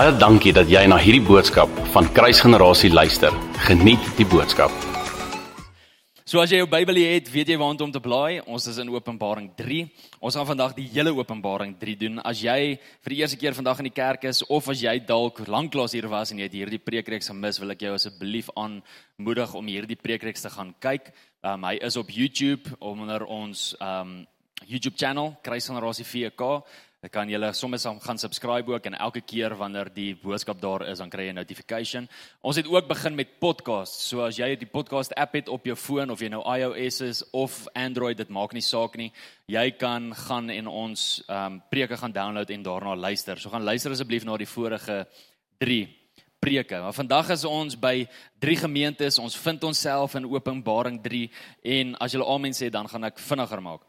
Baie dankie dat jy na hierdie boodskap van Kruisgenerasie luister. Geniet die boodskap. So as jy jou Bybel het, weet jy waar om te blaai. Ons is in Openbaring 3. Ons gaan vandag die hele Openbaring 3 doen. As jy vir die eerste keer vandag in die kerk is of as jy dalk lanklaas hier was en jy het hierdie preekreeks gemis, wil ek jou asseblief aanmoedig om hierdie preekreeks te gaan kyk. Um, hy is op YouTube onder ons um YouTube channel Kruisgenerasie VK. Ek kan julle saam gaan subscribe ook en elke keer wanneer die boodskap daar is, dan kry jy 'n notification. Ons het ook begin met podcast. So as jy die podcast app het op jou foon of jy nou iOS is of Android, dit maak nie saak nie. Jy kan gaan en ons ehm um, preke gaan download en daarna luister. So gaan luister asseblief na die vorige 3 preke. Maar vandag is ons by drie gemeentes. Ons vind onsself in Openbaring 3 en as jy al amen sê, dan gaan ek vinniger maak.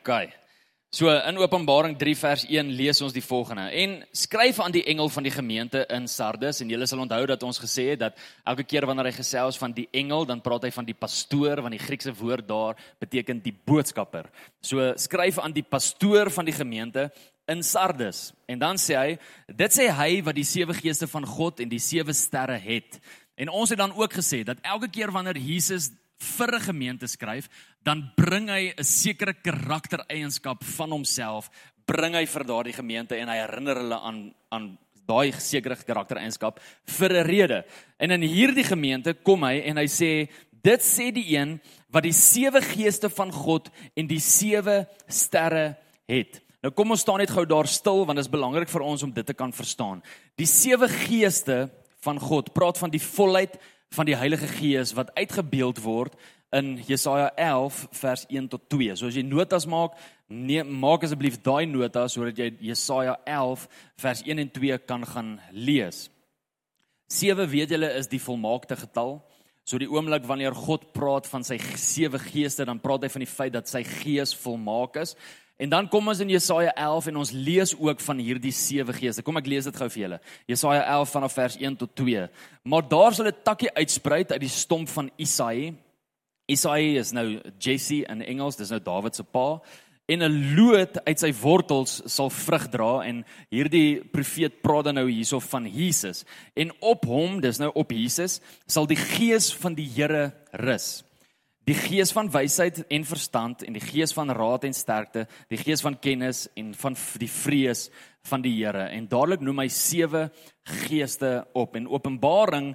OK. So in Openbaring 3 vers 1 lees ons die volgende: En skryf aan die engel van die gemeente in Sardes en julle sal onthou dat ons gesê het dat elke keer wanneer hy gesels van die engel, dan praat hy van die pastoor want die Griekse woord daar beteken die boodskapper. So skryf aan die pastoor van die gemeente in Sardes. En dan sê hy: Dit sê hy wat die sewe geeste van God en die sewe sterre het. En ons het dan ook gesê dat elke keer wanneer Jesus vir 'n gemeente skryf, dan bring hy 'n sekere karaktereienskap van homself, bring hy vir daardie gemeente en hy herinner hulle aan aan daai sekere karaktereienskap vir 'n rede. En in hierdie gemeente kom hy en hy sê dit sê die een wat die sewe geeste van God en die sewe sterre het. Nou kom ons staan net gou daar stil want dit is belangrik vir ons om dit te kan verstaan. Die sewe geeste van God praat van die volheid van die Heilige Gees wat uitgebeeld word in Jesaja 11 vers 1 tot 2. So as jy notas maak, nee, maak asseblief daai notas sodat jy Jesaja 11 vers 1 en 2 kan gaan lees. 7 weet julle is die volmaakte getal. So die oomblik wanneer God praat van sy sewe geeste, dan praat hy van die feit dat sy gees volmaak is. En dan kom ons in Jesaja 11 en ons lees ook van hierdie sewe geeste. Kom ek lees dit gou vir julle. Jesaja 11 vanaf vers 1 tot 2. Maar daar sal 'n takkie uitspruit uit die stomp van Isaïe. Isaïe is nou Jesse in Engels, dis nou Dawid se pa. En 'n loot uit sy wortels sal vrug dra en hierdie profeet praat dan nou hierso van Jesus. En op hom, dis nou op Jesus, sal die gees van die Here rus die gees van wysheid en verstand en die gees van raad en sterkte, die gees van kennis en van die vrees van die Here. En dadelik noem hy sewe geeste op en Openbaring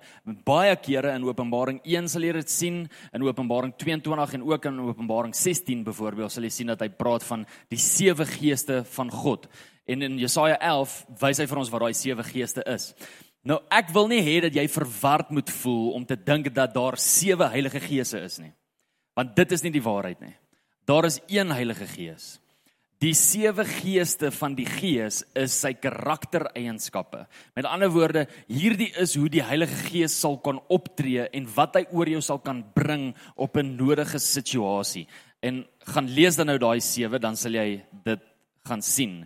baie kere in Openbaring 1 sal jy dit sien, in Openbaring 22 en ook in Openbaring 16 byvoorbeeld sal jy sien dat hy praat van die sewe geeste van God. En in Jesaja 11 wys hy vir ons wat daai sewe geeste is. Nou ek wil nie hê dat jy verward moet voel om te dink dat daar sewe heilige geese is nie. Want dit is nie die waarheid nie. Daar is een Heilige Gees. Die sewe geeste van die Gees is sy karaktereienskappe. Met ander woorde, hierdie is hoe die Heilige Gees sal kan optree en wat hy oor jou sal kan bring op 'n nodige situasie. En gaan lees dan nou daai sewe, dan sal jy dit gaan sien.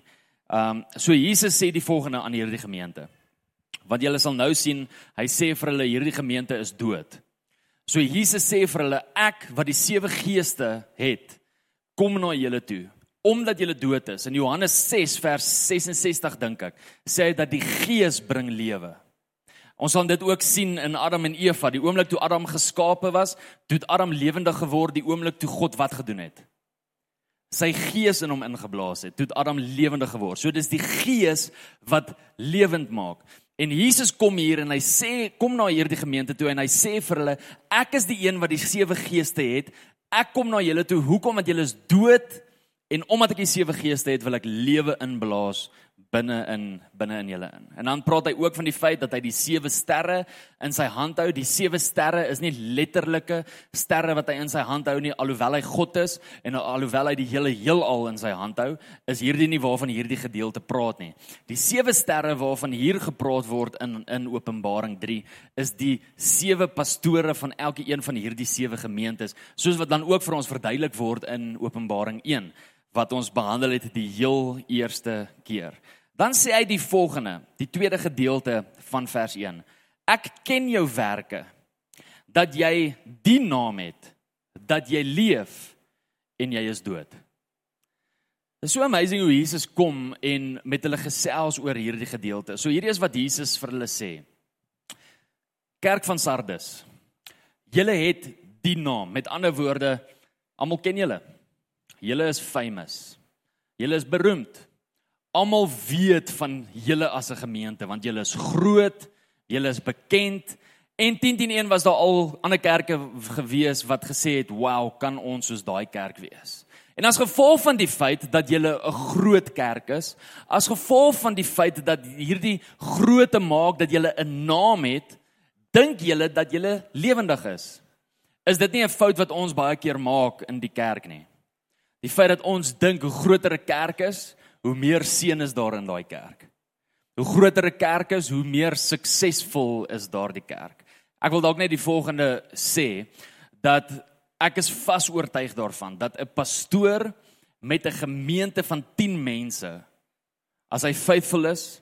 Ehm um, so Jesus sê die volgende aan hierdie gemeente. Want julle sal nou sien, hy sê vir hulle hierdie gemeente is dood. So Jesus sê vir hulle ek wat die sewe geeste het, kom na julle toe omdat julle dood is. In Johannes 6 vers 66 dink ek, sê hy dat die Gees bring lewe. Ons sal dit ook sien in Adam en Eva, die oomblik toe Adam geskape was, toe Adam lewendig geword, die oomblik toe God wat gedoen het. Sy gees in hom ingeblaas het, toe Adam lewendig geword. So dis die Gees wat lewend maak. En Jesus kom hier en hy sê kom na hierdie gemeente toe en hy sê vir hulle ek is die een wat die sewe geeste het. Ek kom na julle toe. Hoekom? Want julle is dood en omdat ek die sewe geeste het, wil ek lewe inblaas binne in binne in julle in. En dan praat hy ook van die feit dat hy die sewe sterre in sy hand hou. Die sewe sterre is nie letterlike sterre wat hy in sy hand hou nie, alhoewel hy God is en alhoewel hy die hele heelal in sy hand hou, is hierdie nie waarvan hierdie gedeelte praat nie. Die sewe sterre waarvan hier gepraat word in in Openbaring 3 is die sewe pastore van elke een van hierdie sewe gemeentes, soos wat dan ook vir ons verduidelik word in Openbaring 1 wat ons behandel het die heel eerste keer. Dan sê hy die volgende, die tweede gedeelte van vers 1. Ek ken jou werke dat jy die naam het dat jy leef en jy is dood. Dit is so amazing hoe Jesus kom en met hulle gesels oor hierdie gedeelte. So hierdie is wat Jesus vir hulle sê. Kerk van Sardes. Julle het die naam. Met ander woorde, almal ken julle. Julle is famous. Julle is beroemd. Almal weet van julle as 'n gemeente want julle is groot, julle is bekend. En 101 was daar al ander kerke gewees wat gesê het, "Wow, kan ons soos daai kerk wees?" En as gevolg van die feit dat jy 'n groot kerk is, as gevolg van die feit dat hierdie grootte maak dat jy 'n naam het, dink jy dat jy lewendig is. Is dit nie 'n fout wat ons baie keer maak in die kerk nie? Die feit dat ons dink hoe groter 'n kerk is, hoe meer seën is daar in daai kerk. Hoe groter 'n kerk is, hoe meer suksesvol is daardie kerk. Ek wil dalk net die volgende sê dat ek is vas oortuig daarvan dat 'n pastoor met 'n gemeente van 10 mense as hy faithful is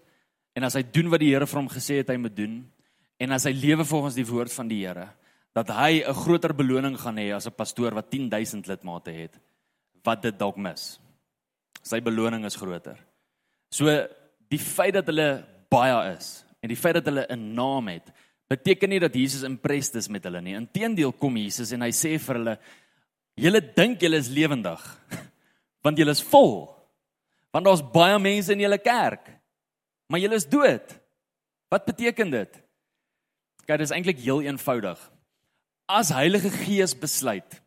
en as hy doen wat die Here vir hom gesê het hy moet doen en as hy lewe volgens die woord van die Here dat hy 'n groter beloning gaan hê as 'n pastoor wat 10000 lidmate het wat dit dalk mis. Sy beloning is groter. So die feit dat hulle baie is en die feit dat hulle 'n naam het beteken nie dat Jesus impressed is met hulle nie. Inteendeel kom Jesus en hy sê vir hulle: "Julle dink julle is lewendig, want julle is vol. Want daar's baie mense in julle kerk, maar julle is dood." Wat beteken dit? Kyk, dit is eintlik heel eenvoudig. As Heilige Gees besluit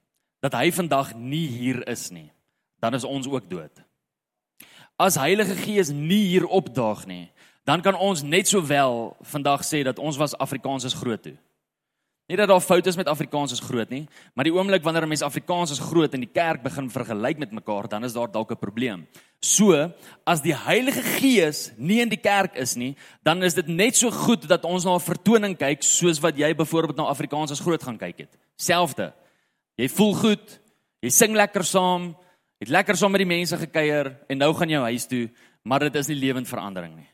dat hy vandag nie hier is nie, dan is ons ook dood. As Heilige Gees nie hier opdaag nie, dan kan ons net sowel vandag sê dat ons was Afrikaans is groot toe. Nie dat daar foute is met Afrikaans is groot nie, maar die oomblik wanneer 'n mens Afrikaans is groot en die kerk begin vergelyk met mekaar, dan is daar dalk 'n probleem. So, as die Heilige Gees nie in die kerk is nie, dan is dit net so goed dat ons na 'n vertoning kyk soos wat jy byvoorbeeld na Afrikaans is groot gaan kyk het. Selfde. Jy voel goed, jy sing lekker saam, het lekker saam met die mense gekuier en nou gaan jy huis toe, maar dit is nie lewensverandering nie.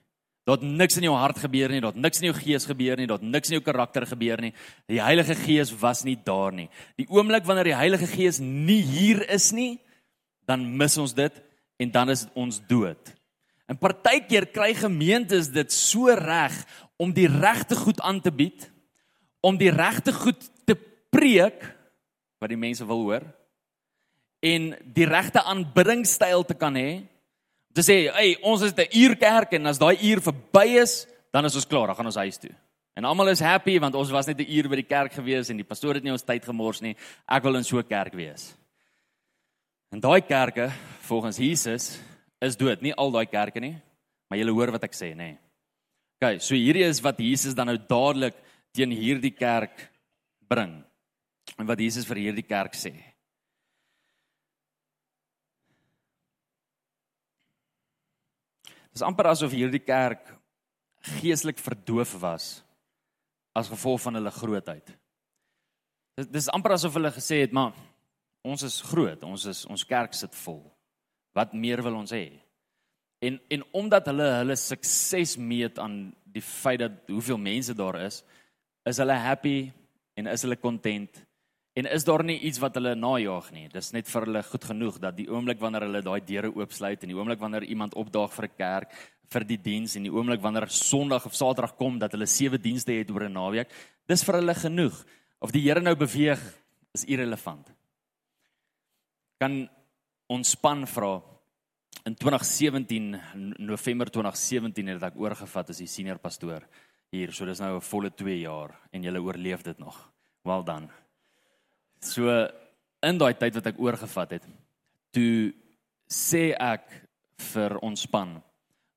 Daar't niks in jou hart gebeur nie, daar't niks in jou gees gebeur nie, daar't niks in jou karakter gebeur nie. Die Heilige Gees was nie daar nie. Die oomblik wanneer die Heilige Gees nie hier is nie, dan mis ons dit en dan is ons dood. En partykeer kry gemeentes dit so reg om die regte goed aan te bied, om die regte goed te preek wat die mense wil hoor en die regte aanbiddingstyl te kan hê te sê, "Ey, ons is 'n uurkerk en as daai uur verby is, dan is ons klaar, dan gaan ons huis toe." En almal is happy want ons was net 'n uur by die kerk gewees en die pastoor het nie ons tyd gemors nie. Ek wil in so 'n kerk wees. En daai kerke, volgens Jesus, is dood. Nie al daai kerke nie, maar jy hoor wat ek sê, nê. OK, so hierdie is wat Jesus dan nou dadelik teen hierdie kerk bring. En wat Jesus vir hierdie kerk sê. Dis amper asof hierdie kerk geestelik verdoof was as gevolg van hulle grootheid. Dis dis amper asof hulle gesê het, "Maar ons is groot, ons is ons kerk sit vol. Wat meer wil ons hê?" En en omdat hulle hulle sukses meet aan die feit dat hoeveel mense daar is, is hulle happy en is hulle content En is daar nie iets wat hulle najag nie? Dis net vir hulle goed genoeg dat die oomblik wanneer hulle daai deure oopsluit en die oomblik wanneer iemand opdaag vir 'n kerk vir die diens en die oomblik wanneer Sondag of Saterdag kom dat hulle sewe dienste het oor 'n naweek, dis vir hulle genoeg. Of die Here nou beweeg is irrelevant. Kan ontspan vra in 2017 November 2017 het ek oorgevat as die senior pastoor hier. So dis nou 'n volle 2 jaar en jy oorleef dit nog. Wel dan. So in daai tyd wat ek oorgevat het, toe sê ek vir ons span,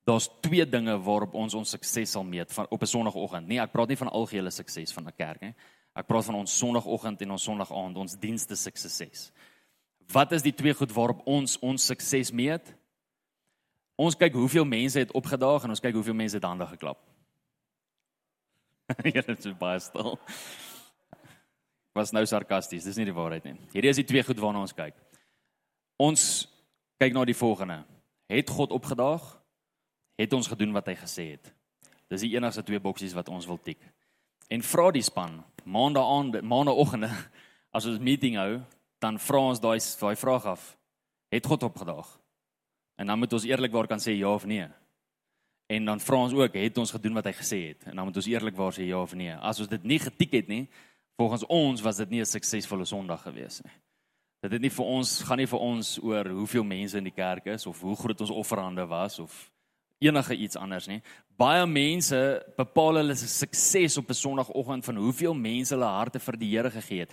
daar's twee dinge waarop ons ons sukses sal meet van op 'n sonoggend. Nee, ek praat nie van algehele sukses van 'n kerk nie. Ek praat van ons sonoggend en ons sonoggaand, ons dienste sukses. Wat is die twee goed waarop ons ons sukses meet? Ons kyk hoeveel mense het opgedaag en ons kyk hoeveel mense het hande geklap. Dit is baie stil was nou sarkasties, dis nie die waarheid nie. Hierdie is die twee goed waarna ons kyk. Ons kyk na die volgende. Het God opgedaag? Het ons gedoen wat hy gesê het? Dis die enigste twee boksies wat ons wil tik. En vra die span, maandag aand, maandagooggende as ons meeting hou, dan vra ons daai daai vraag af. Het God opgedaag? En dan moet ons eerlikwaar kan sê ja of nee. En dan vra ons ook, het ons gedoen wat hy gesê het? En dan moet ons eerlikwaar sê ja of nee. As ons dit nie getik het nie, volgens ons was dit nie 'n suksesvolle Sondag gewees nie. Dit het nie vir ons gaan nie vir ons oor hoeveel mense in die kerk is of hoe groot ons offerande was of enige iets anders nie. Baie mense bepaal hulle se sukses op 'n Sondagoggend van hoeveel mense hulle harte vir die Here gegee het.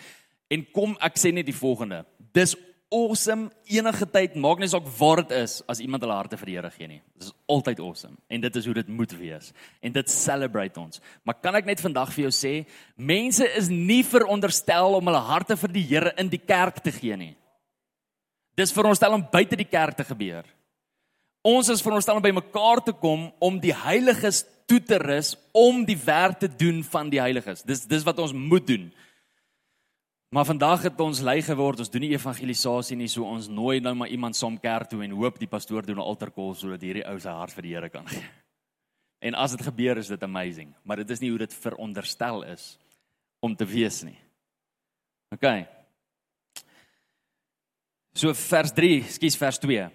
En kom ek sê net die volgende. Dis awesome enige tyd, maak nie saak waar dit is as iemand hulle harte vir die Here gee nie. Dit is altyd awesome en dit is hoe dit moet wees. En dit celebrate ons. Maar kan ek net vandag vir jou sê, mense is nie veronderstel om hulle harte vir die Here in die kerk te gee nie. Dis veronderstel om buite die kerk te gebeur. Ons is veronderstel om by mekaar te kom om die heiliges toe te rus om die werk te doen van die heiliges. Dis dis wat ons moet doen. Maar vandag het ons lei geword, ons doen nie evangelisasie nie, so ons nooi nou maar iemand saam kerk toe en hoop die pastoor doen 'n altarkol sodat hierdie ou sy hart vir die Here kan gee. En as dit gebeur is dit amazing, maar dit is nie hoe dit veronderstel is om te wees nie. OK. So vers 3, skus vers 2.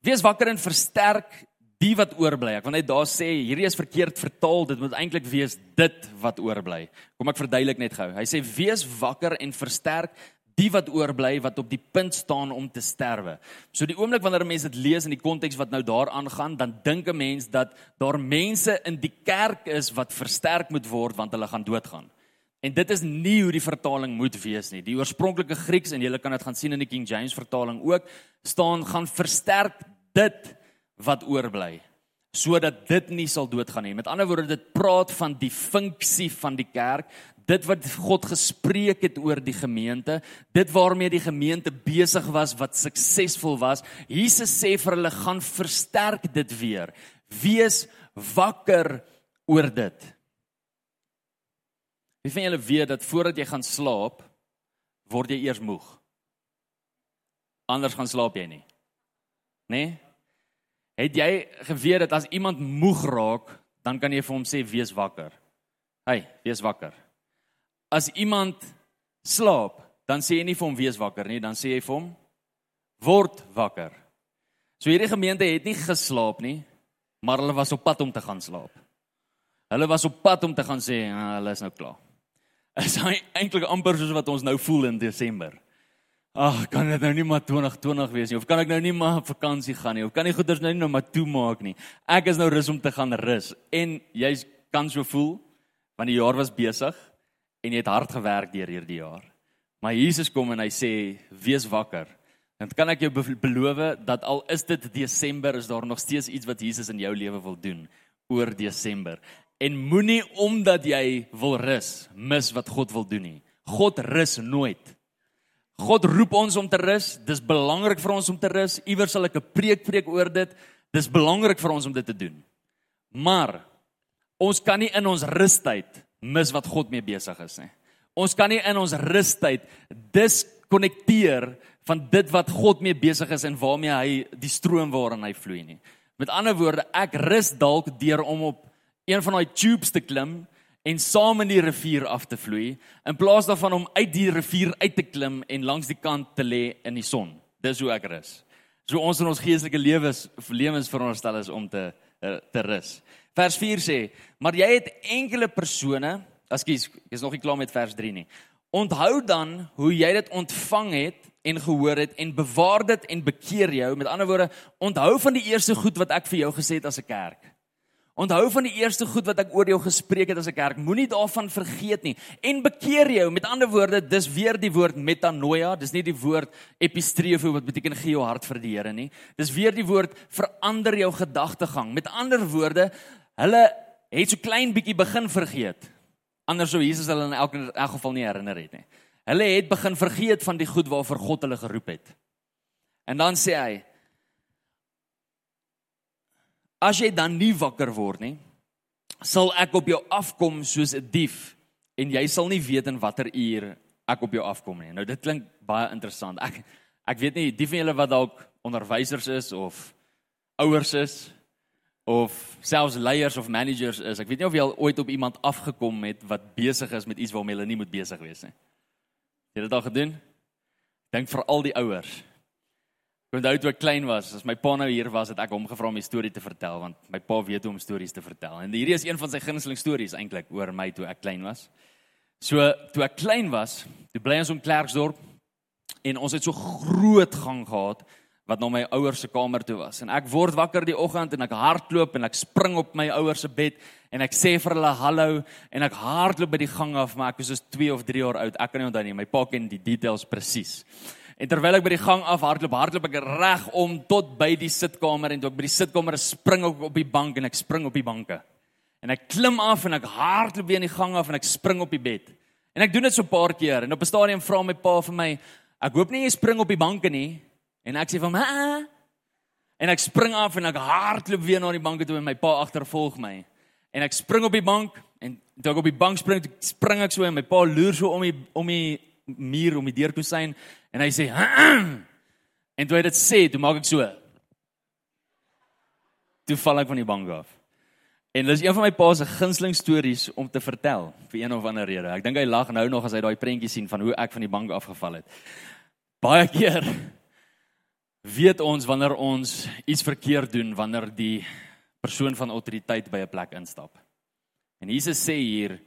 Wees wakker en versterk die wat oorbly. Ek wil net daar sê hierdie is verkeerd vertaal. Dit moet eintlik wees dit wat oorbly. Kom ek verduidelik net gou. Hy sê wees wakker en versterk die wat oorbly wat op die punt staan om te sterwe. So die oomblik wanneer 'n mens dit lees in die konteks wat nou daar aangaan, dan dink 'n mens dat daar mense in die kerk is wat versterk moet word want hulle gaan doodgaan. En dit is nie hoe die vertaling moet wees nie. Die oorspronklike Grieks en jy kan dit gaan sien in die King James vertaling ook, staan gaan versterk dit wat oorbly sodat dit nie sal doodgaan nie. Met ander woorde, dit praat van die funksie van die kerk, dit wat God gespreek het oor die gemeente, dit waarmee die gemeente besig was wat suksesvol was. Jesus sê vir hulle gaan versterk dit weer. Wees wakker oor dit. Wie van julle weet dat voordat jy gaan slaap, word jy eers moeg? Anders gaan slaap jy nie. Né? Nee? Het jy geweet dat as iemand moeg raak, dan kan jy vir hom sê wees wakker. Hey, wees wakker. As iemand slaap, dan sê jy nie vir hom wees wakker nie, dan sê jy vir hom word wakker. So hierdie gemeente het nie geslaap nie, maar hulle was op pad om te gaan slaap. Hulle was op pad om te gaan sê, ah, hulle is nou klaar. Is eintlik amper soos wat ons nou voel in Desember. Ag, kan dit nou nie maar 2020 wees nie of kan ek nou nie maar op vakansie gaan nie of kan die goeders nou nie nou maar toemaak nie. Ek is nou rus om te gaan rus en jy kan so voel want die jaar was besig en jy het hard gewerk deur hierdie jaar. Maar Jesus kom en hy sê wees wakker. Dan kan ek jou beloof dat al is dit Desember is daar nog steeds iets wat Jesus in jou lewe wil doen oor Desember. En moenie omdat jy wil rus mis wat God wil doen nie. God rus nooit. God roep ons om te rus. Dis belangrik vir ons om te rus. Iewers sal ek 'n preek preek oor dit. Dis belangrik vir ons om dit te doen. Maar ons kan nie in ons rustyd mis wat God mee besig is nie. Ons kan nie in ons rustyd diskonnekteer van dit wat God mee besig is en waarmee hy die stroom waarin hy vloei nie. Met ander woorde, ek rus dalk deur om op een van daai tubes te klim en saam in die rivier af te vloei in plaas daarvan om uit die rivier uit te klim en langs die kant te lê in die son. Dis hoe ek rus. So ons in ons geestelike lewens lewens veronderstel is om te te rus. Vers 4 sê: "Maar jy het enkele persone, ekskuus, ek is nog nie klaar met vers 3 nie. Onthou dan hoe jy dit ontvang het en gehoor het en bewaar dit en bekeer jou. Met ander woorde, onthou van die eerste goed wat ek vir jou gesê het as 'n kerk. Onthou van die eerste goed wat ek oor jou gespreek het as 'n kerk. Moenie daarvan vergeet nie en bekeer jou. Met ander woorde, dis weer die woord metanoia. Dis nie die woord epistrefo wat beteken gee jou hart vir die Here nie. Dis weer die woord verander jou gedagtegang. Met ander woorde, hulle het so klein bietjie begin vergeet. Anders sou Jesus hulle in elk in elk geval nie herinner het nie. Hulle het begin vergeet van die goed waarvoor God hulle geroep het. En dan sê hy, As jy dan nie wakker word nie, sal ek op jou afkom soos 'n dief en jy sal nie weet in watter uur ek op jou afkom nie. Nou dit klink baie interessant. Ek ek weet nie die van julle wat dalk onderwysers is of ouers is of selfs leiers of managers is. Ek weet nie of jy al ooit op iemand afgekom het wat besig is met iets waarmee hulle nie moet besig wees nie. Het jy dit al gedoen? Dink vir al die ouers. Ek onthou toe ek klein was, as my pa nou hier was, het ek hom gevra om 'n storie te vertel want my pa weet hoe om stories te vertel. En hierdie is een van sy gunsteling stories eintlik oor my toe ek klein was. So toe ek klein was, toe bly ons om Klerksdorp en ons het so groot gang gehad wat na my ouers se kamer toe was. En ek word wakker die oggend en ek hardloop en ek spring op my ouers se bed en ek sê vir hulle hallo en ek hardloop by die gang af, maar ek was so 2 of 3 jaar oud. Ek kan nie onthou nie, my pa ken die details presies. En terwyl ek by die gang af hardloop, hardloop ek reg om tot by die sitkamer en toe ek by die sitkamer spring ek op die bank en ek spring op die banke. En ek klim af en ek hardloop weer in die gang af en ek spring op die bed. En ek doen dit so 'n paar keer en op 'n stadium vra my pa vir my, ek hoop nie jy spring op die banke nie. En ek sê vir hom, "Ha." En ek spring af en ek hardloop weer na die banke toe en my pa agtervolg my. En ek spring op die bank en toe ek op die bank spring, spring ek so en my pa loer so om die om die muur om die deurkusyn en hy sê, "Ha." En toe hy dit sê, toe maak ek so. Toe val ek van die bank af. En dis een van my pa se gunsteling stories om te vertel vir een of ander rede. Ek dink hy lag nou nog as hy daai prentjie sien van hoe ek van die bank afgeval het. Baie keer weet ons wanneer ons iets verkeerd doen wanneer die persoon van autoriteit by 'n plek instap. En Jesus sê hier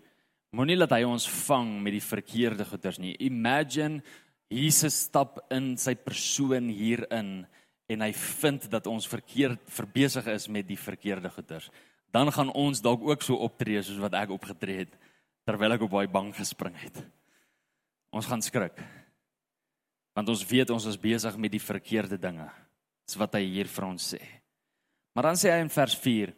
moenie laat hy ons vang met die verkeerde goeders nie. Imagine Jesus stap in sy persoon hierin en hy vind dat ons verkeerd verbesig is met die verkeerde goeders dan gaan ons dalk ook so optree soos wat ek opgetree het terwyl ek op daai bank gespring het. Ons gaan skrik. Want ons weet ons is besig met die verkeerde dinge. Dis wat hy hier vir ons sê. Maar dan sê hy in vers 4: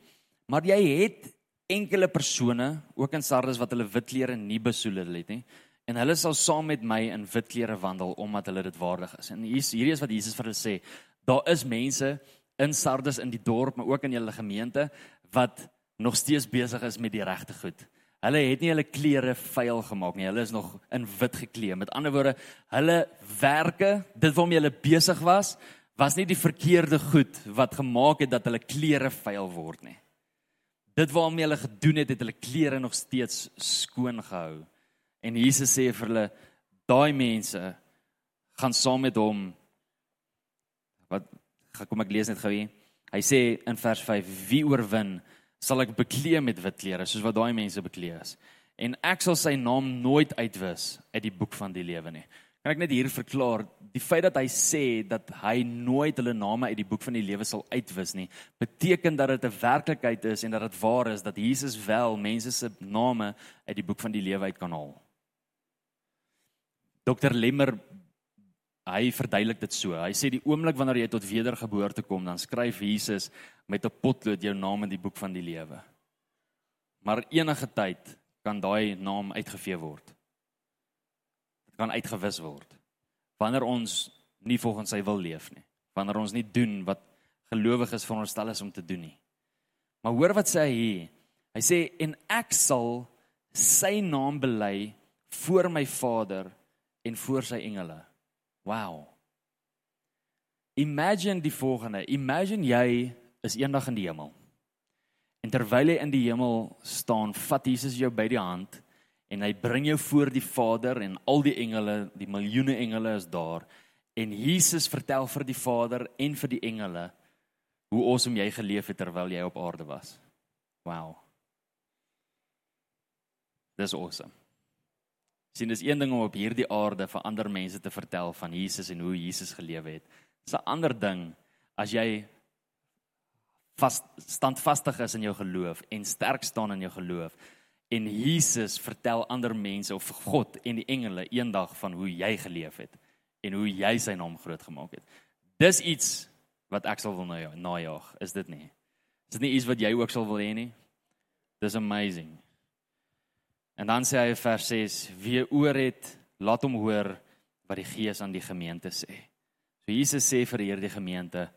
"Maar jy het enkele persone, ook in Sardes wat hulle wit klere nie besoedel het nie, en hulle sal saam met my in wit klere wandel omdat hulle dit waardig is." En hier hierdie is wat Jesus vir hulle sê: Daar is mense in Sardes in die dorp, maar ook in julle gemeente wat nog steeds besig is met die regte goed. Hulle het nie hulle klere vuil gemaak nie. Hulle is nog in wit geklee. Met ander woorde, hulle werke, dit waarmee hulle besig was, was nie die verkeerde goed wat gemaak het dat hulle klere vuil word nie. Dit waarmee hulle gedoen het, het hulle klere nog steeds skoon gehou. En Jesus sê vir hulle, daai mense gaan saam met hom wat kom ek lees net gou hier. Hy sê in vers 5: Wie oorwin, sal ek bekleë met wit klere, soos wat daai mense bekleë is. En ek sal sy naam nooit uitwis uit die boek van die lewe nie. Kan ek net hier verklaar, die feit dat hy sê dat hy nooit hulle name uit die boek van die lewe sal uitwis nie, beteken dat dit 'n werklikheid is en dat dit waar is dat Jesus wel mense se name uit die boek van die lewe uit kan haal. Dr Lemmer hy verduidelik dit so. Hy sê die oomblik wanneer jy tot wedergeboorte kom, dan skryf Jesus met 'n potlood jou naam in die boek van die lewe. Maar enige tyd kan daai naam uitgevee word. Kan uitgewis word wanneer ons nie volgens sy wil leef nie. Wanneer ons nie doen wat gelowiges veronderstel is om te doen nie. Maar hoor wat sê hy hier? Hy sê en ek sal sy naam bely voor my Vader en voor sy engele. Wow. Imagine die volgende. Imagine jy is eendag in die hemel. En terwyl jy in die hemel staan, vat Jesus jou by die hand en hy bring jou voor die Vader en al die engele, die miljoene engele is daar en Jesus vertel vir die Vader en vir die engele hoe awesome jy geleef het terwyl jy op aarde was. Wow. Dis awesome sien dis een ding om op hierdie aarde vir ander mense te vertel van Jesus en hoe Jesus gelewe het. Dis 'n ander ding as jy vas standvastig is in jou geloof en sterk staan in jou geloof en Jesus vertel ander mense of God en die engele eendag van hoe jy geleef het en hoe jy sy naam groot gemaak het. Dis iets wat ek sal wil najaag, is dit nie? Is dit nie iets wat jy ook sal wil hê nie? Dis amazing. En dan sê hy vers 6: Wie oor het, laat hom hoor wat die Gees aan die gemeente sê. So Jesus sê vir hierdie gemeente: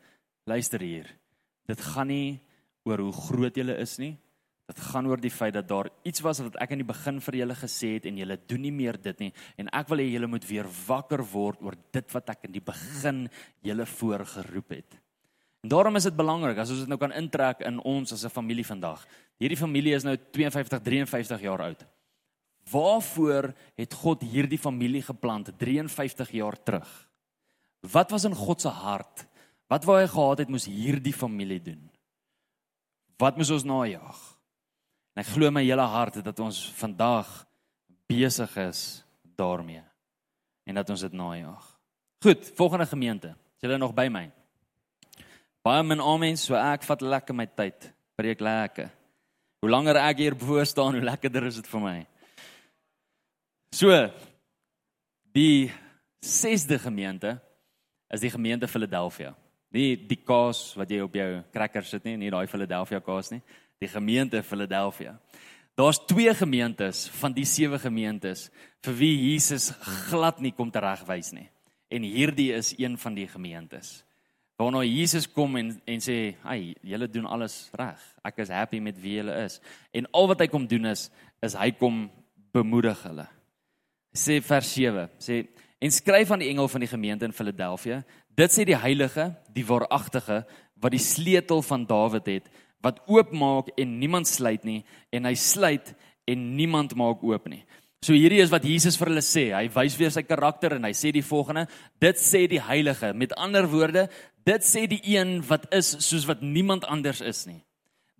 Luister hier. Dit gaan nie oor hoe groot julle is nie. Dit gaan oor die feit dat daar iets was wat ek in die begin vir julle gesê het en julle doen nie meer dit nie en ek wil hê julle moet weer wakker word oor dit wat ek in die begin julle voorgeroep het. En daarom is dit belangrik as ons dit nou kan intrek in ons as 'n familie vandag. Hierdie familie is nou 52, 53 jaar oud. Waarvoor het God hierdie familie geplant 53 jaar terug? Wat was in God se hart Wat wou hy gehad het moes hierdie familie doen? Wat moes ons najag? En ek glo my hele hart dat ons vandag besig is daarmee en dat ons dit najag. Goed, volgende gemeente. Is julle nog by my? Baie min amen, so ek vat lekker my tyd. Preek lekker. Hoe langer ek hier voor staan, hoe lekkerder is dit vir my. So die 6de gemeente is die gemeente Philadelphia. Nie die kaas wat jy op jou crackers sit nie, nie daai Philadelphia kaas nie, die gemeente Philadelphia. Daar's twee gemeentes van die sewe gemeentes vir wie Jesus glad nie kom teregwys nie. En hierdie is een van die gemeentes. Waarna Jesus kom en en sê, "Ag, julle doen alles reg. Ek is happy met wie julle is." En al wat hy kom doen is is hy kom bemoedig hulle. Sê vers 7, sê en skryf aan die engel van die gemeente in Philadelphia, dit sê die heilige, die waaragtige wat die sleutel van Dawid het, wat oopmaak en niemand sluit nie en hy sluit en niemand maak oop nie. So hierdie is wat Jesus vir hulle sê. Hy wys weer sy karakter en hy sê die volgende: Dit sê die Heilige. Met ander woorde, dit sê die een wat is soos wat niemand anders is nie.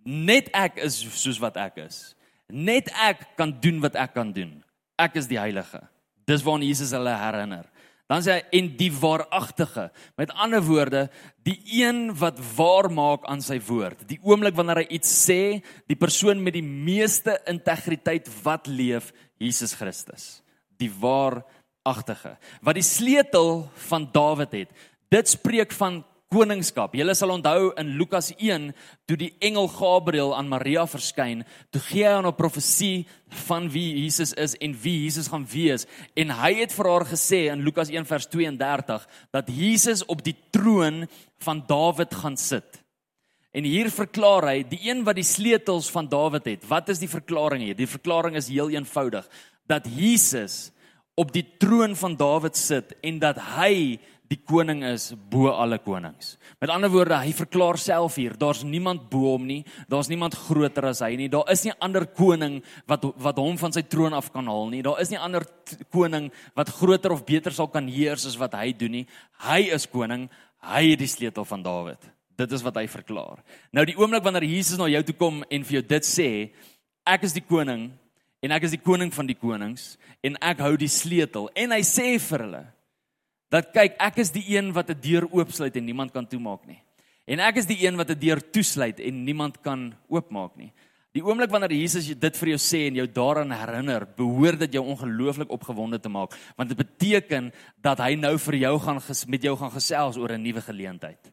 Net ek is soos wat ek is. Net ek kan doen wat ek kan doen. Ek is die Heilige. Dis waarna Jesus hulle herinner. Dan sê hy en die waaragtige. Met ander woorde, die een wat waar maak aan sy woord. Die oomblik wanneer hy iets sê, die persoon met die meeste integriteit wat leef, Jesus Christus. Die waaragtige. Wat die sleutel van Dawid het. Dit spreek van koningskap. Julle sal onthou in Lukas 1 toe die engel Gabriël aan Maria verskyn, toe gee hy haar 'n profesie van wie Jesus is en wie Jesus gaan wees en hy het vir haar gesê in Lukas 1 vers 32 dat Jesus op die troon van Dawid gaan sit. En hier verklaar hy die een wat die sleutels van Dawid het. Wat is die verklaring hier? Die verklaring is heel eenvoudig dat Jesus op die troon van Dawid sit en dat hy die koning is bo alle konings. Met ander woorde, hy verklaar self hier, daar's niemand bo hom nie, daar's niemand groter as hy nie. Daar is nie ander koning wat wat hom van sy troon af kan haal nie. Daar is nie ander koning wat groter of beter sal kan heers as wat hy doen nie. Hy is koning, hy het die sleutel van Dawid. Dit is wat hy verklaar. Nou die oomblik wanneer Jesus na jou toe kom en vir jou dit sê, ek is die koning en ek is die koning van die konings en ek hou die sleutel en hy sê vir hulle dat kyk, ek is die een wat 'n deur oopsluit en niemand kan toemaak nie. En ek is die een wat 'n deur toesluit en niemand kan oopmaak nie. Die oomblik wanneer Jesus dit vir jou sê en jou daaraan herinner, behoort dit jou ongelooflik opgewonde te maak, want dit beteken dat hy nou vir jou gaan met jou gaan gesels oor 'n nuwe geleentheid.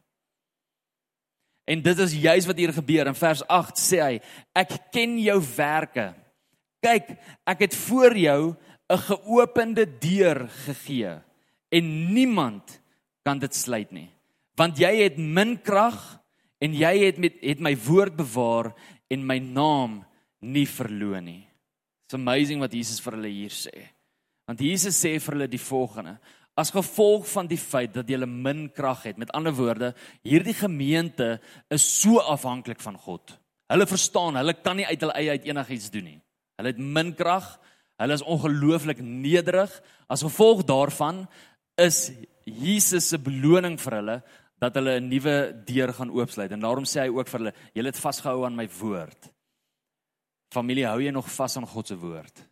En dit is juis wat hier gebeur. In vers 8 sê hy: Ek ken jou werke. Kyk, ek het voor jou 'n geopende deur gegee en niemand kan dit sluit nie. Want jy het min krag en jy het met het my woord bewaar en my naam nie verloon nie. It's amazing wat Jesus vir hulle hier sê. Want Jesus sê vir hulle die volgende: As gevolg van die feit dat jy min krag het, met ander woorde, hierdie gemeente is so afhanklik van God. Hulle verstaan, hulle kan nie uit hulle eie uit enigiets doen nie. Hulle het min krag, hulle is ongelooflik nederig. As gevolg daarvan is Jesus se beloning vir hulle dat hulle 'n nuwe deur gaan oopsluit. En daarom sê hy ook vir hulle: "Julle het vasgehou aan my woord." Familie, hou jy nog vas aan God se woord?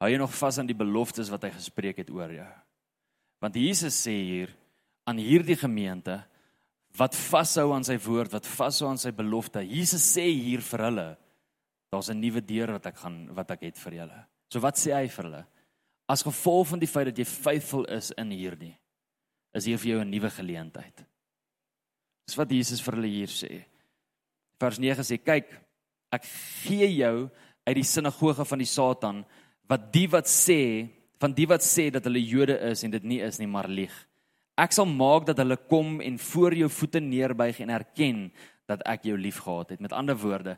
Hou jy nog vas aan die beloftes wat hy gespreek het oor jou? Want Jesus sê hier aan hierdie gemeente wat vashou aan sy woord, wat vashou aan sy belofte. Jesus sê hier vir hulle: "Daar's 'n nuwe deur wat ek gaan wat ek het vir julle." So wat sê hy vir hulle? As gevolg van die feit dat jy faithful is in hierdie is hier vir jou 'n nuwe geleentheid. Dis wat Jesus vir hulle hier sê. Vers 9 sê kyk ek gee jou uit die sinagoge van die Satan wat die wat sê van die wat sê dat hulle Jode is en dit nie is nie maar lieg. Ek sal maak dat hulle kom en voor jou voete neerbuig en erken dat ek jou liefgehad het. Met ander woorde,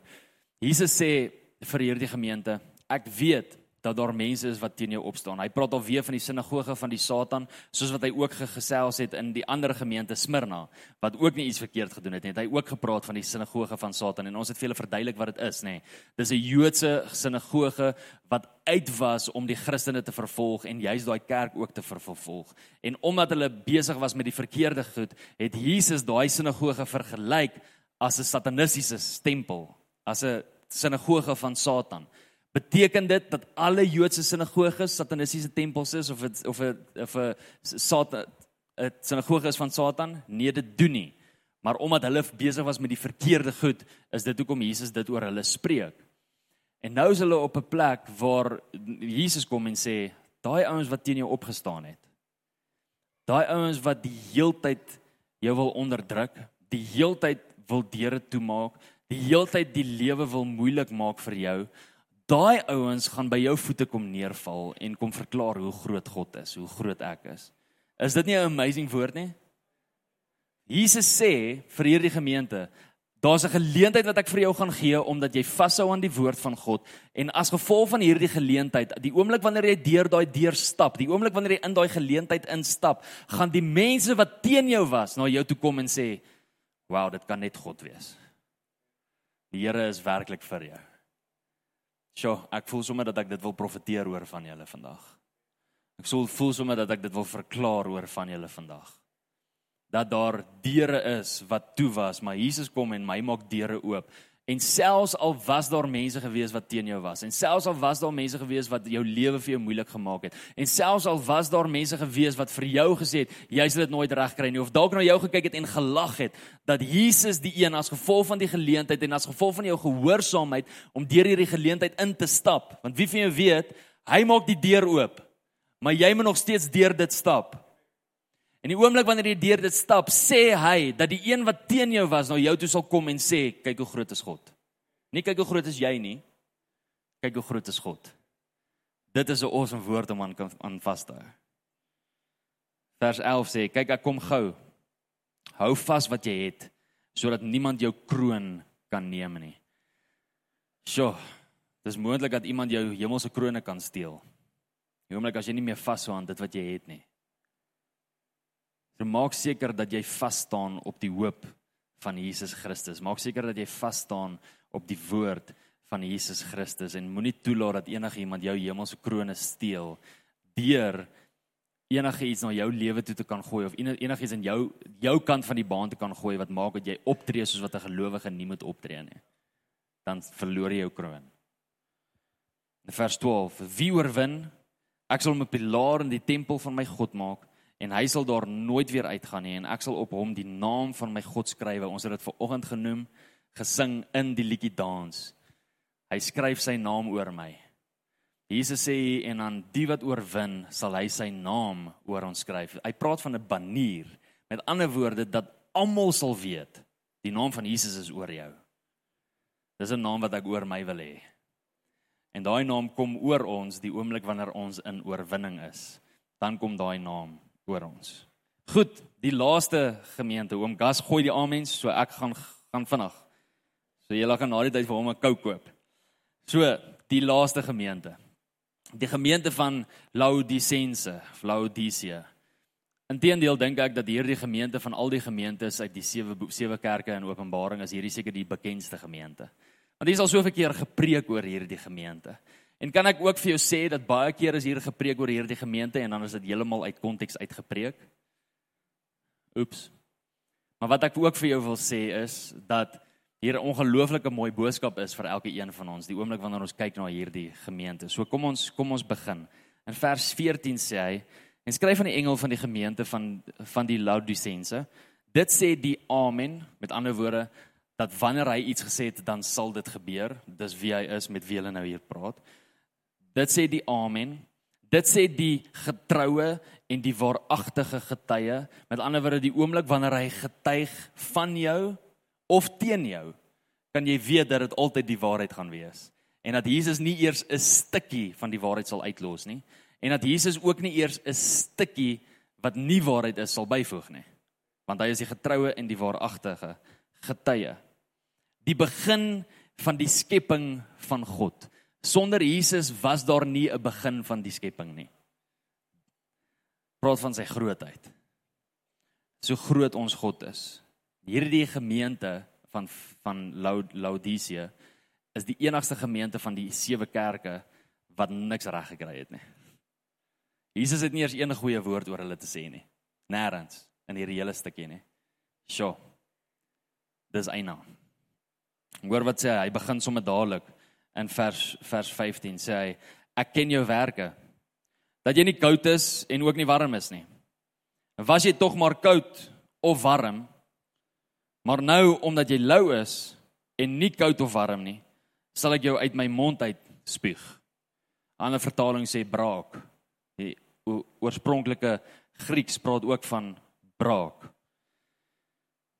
Jesus sê vir hierdie gemeente, ek weet dat daar mense is wat teen jou opstaan. Hy praat alweer van die sinagoge van die Satan, soos wat hy ook gesels het in die ander gemeente Smyrna, wat ook nie iets verkeerd gedoen het nie. Het hy ook gepraat van die sinagoge van Satan en ons het vir julle verduidelik wat dit is, nê. Dis 'n Joodse sinagoge wat uit was om die Christene te vervolg en juist daai kerk ook te vervolg. En omdat hulle besig was met die verkeerde goed, het Jesus daai sinagoge vergelyk as 'n satanistiese tempel, as 'n sinagoge van Satan. Beteken dit dat alle Joodse sinagoges satanistiese tempels is of het, of het, of 'n Satan 'n sinagoge is van Satan? Nee, dit doen nie. Maar omdat hulle besig was met die verkeerde goed, is dit hoekom Jesus dit oor hulle spreek. En nou is hulle op 'n plek waar Jesus kom en sê, daai ouens wat teen jou opgestaan het. Daai ouens wat die heeltyd jou wil onderdruk, die heeltyd wil deure toemaak, die heeltyd die lewe wil moeilik maak vir jou, daai ouens gaan by jou voete kom neerval en kom verklaar hoe groot God is, hoe groot ek is. Is dit nie 'n amazing woord nie? Jesus sê vir hierdie gemeente, daar's 'n geleentheid wat ek vir jou gaan gee omdat jy vashou aan die woord van God en as gevolg van hierdie geleentheid, die oomblik wanneer jy deur daai deur stap, die oomblik wanneer jy in daai geleentheid instap, gaan die mense wat teen jou was na jou toe kom en sê, "Wow, dit kan net God wees." Die Here is werklik vir jou. Sjoe, ek voel sommer dat ek dit wil profeteer oor van julle vandag. Ek sou voel sommer dat ek dit wil verklaar oor van julle vandag. Dat daar deure is wat toe was, maar Jesus kom en my maak deure oop. En selfs al was daar mense gewees wat teen jou was en selfs al was daar mense gewees wat jou lewe vir jou moeilik gemaak het en selfs al was daar mense gewees wat vir jou gesê het jy sal dit nooit regkry nie of dalk na jou gekyk het en gelag het dat Jesus die een as gevolg van die geleentheid en as gevolg van jou gehoorsaamheid om deur hierdie geleentheid in te stap. Want wie van jou weet hy maak die deur oop maar jy moet nog steeds deur dit stap En die oomblik wanneer jy deur dit stap, sê hy dat die een wat teen jou was, nou jou toe sal kom en sê, kyk hoe groot is God. Nie kyk hoe groot is jy nie. Kyk hoe groot is God. Dit is 'n awesome woord om aan aan vas te hou. Vers 11 sê, kyk ek kom gou. Hou vas wat jy het sodat niemand jou kroon kan neem nie. Sjoe. Dis moontlik dat iemand jou hemelse kroone kan steel. Die oomblik as jy nie meer vashou aan dit wat jy het nie. So maak seker dat jy vas staan op die hoop van Jesus Christus. Maak seker dat jy vas staan op die woord van Jesus Christus en moenie toelaat dat enigiemand jou hemelse kroone steel deur enige iets na jou lewe toe te kan gooi of enigiets in jou jou kant van die baan te kan gooi wat maak dat jy optree soos wat 'n gelowige nie moet optree nie. Dan verloor jy jou kroon. In vers 12: Wie oorwin, ek sal hom 'n pilaar in die tempel van my God maak en hy sal daar nooit weer uitgaan nie en ek sal op hom die naam van my God skrywe. Ons het dit ver oggend genoem gesing in die liedjie dans. Hy skryf sy naam oor my. Jesus sê en aan die wat oorwin sal hy sy naam oor ons skryf. Hy praat van 'n banier. Met ander woorde dat almal sal weet die naam van Jesus is oor jou. Dis 'n naam wat ek oor my wil hê. En daai naam kom oor ons die oomblik wanneer ons in oorwinning is. Dan kom daai naam oor ons. Goed, die laaste gemeente, oom Gas gooi die amens, so ek gaan gaan vinnig. So julle gaan na die tyd vir hom 'n koue koop. So, die laaste gemeente. Die gemeente van Laodicense, Laodicea. Inteendeel dink ek dat hierdie gemeente van al die gemeentes uit die sewe sewe kerke in Openbaring is hierdie seker die bekendste gemeente. Want hier is al soveel keer gepreek oor hierdie gemeente. En kan ek ook vir jou sê dat baie keer is hier gepreek oor hierdie gemeente en dan is dit heeltemal uit konteks uitgepreek. Oeps. Maar wat ek ook vir jou wil sê is dat hier 'n ongelooflike mooi boodskap is vir elke een van ons die oomblik wanneer ons kyk na hierdie gemeente. So kom ons kom ons begin. In vers 14 sê hy en skryf aan die engel van die gemeente van van die Laodicense. Dit sê die Amen, met ander woorde dat wanneer hy iets gesê het, dan sal dit gebeur. Dis wie hy is met wie hulle nou hier praat. Dit sê die amen. Dit sê die getroue en die waaragtige getuie. Met ander woorde die oomblik wanneer hy getuig van jou of teen jou, kan jy weet dat dit altyd die waarheid gaan wees. En dat Jesus nie eers 'n stukkie van die waarheid sal uitlos nie en dat Jesus ook nie eers 'n stukkie wat nie waarheid is sal byvoeg nie. Want hy is die getroue en die waaragtige getuie. Die begin van die skepping van God Sonder Jesus was daar nie 'n begin van die skepping nie. Praat van sy grootheid. So groot ons God is. Hierdie gemeente van van Laodicea is die enigste gemeente van die sewe kerke wat niks reg gekry het nie. Jesus het nie eers een goeie woord oor hulle te sê nie. Nêrens in hierdie hele stukkie nie. Sjoe. Dis eina. Hoor wat sê hy? Hy begin sommer dadelik in vers vers 15 sê hy ek ken jou werke dat jy nie koud is en ook nie warm is nie. Was jy tog maar koud of warm? Maar nou omdat jy lou is en nie koud of warm nie, sal ek jou uit my mond uit spuug. Ander vertaling sê braak. Die oorspronklike Grieks praat ook van braak.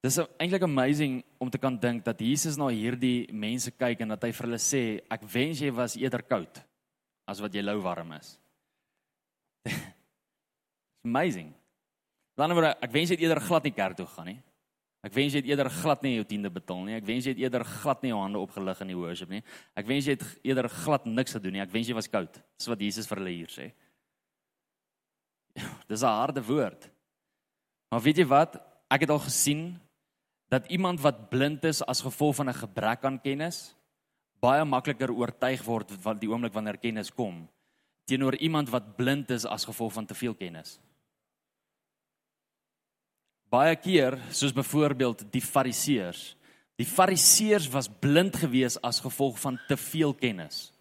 Dis eintlik amazing om te kan dink dat Jesus na hierdie mense kyk en dat hy vir hulle sê ek wens jy was eerder koud as wat jy lou warm is. amazing. Dan word ek wens jy het eerder glad nie kerk toe gaan nie. Ek wens jy het eerder glad nie jou tiende betaal nie. Ek wens jy het eerder glad nie jou hande opgelig in die worship nie. Ek wens jy het eerder glad niks gedoen nie. Ek wens jy was koud. Dis wat Jesus vir hulle hier sê. Dis 'n harde woord. Maar weet jy wat? Ek het al gesien dat iemand wat blind is as gevolg van 'n gebrek aan kennis baie makliker oortuig word van die oomblik wanneer kennis kom teenoor iemand wat blind is as gevolg van te veel kennis. Baie keer, soos byvoorbeeld die Fariseërs. Die Fariseërs was blind gewees as gevolg van te veel kennis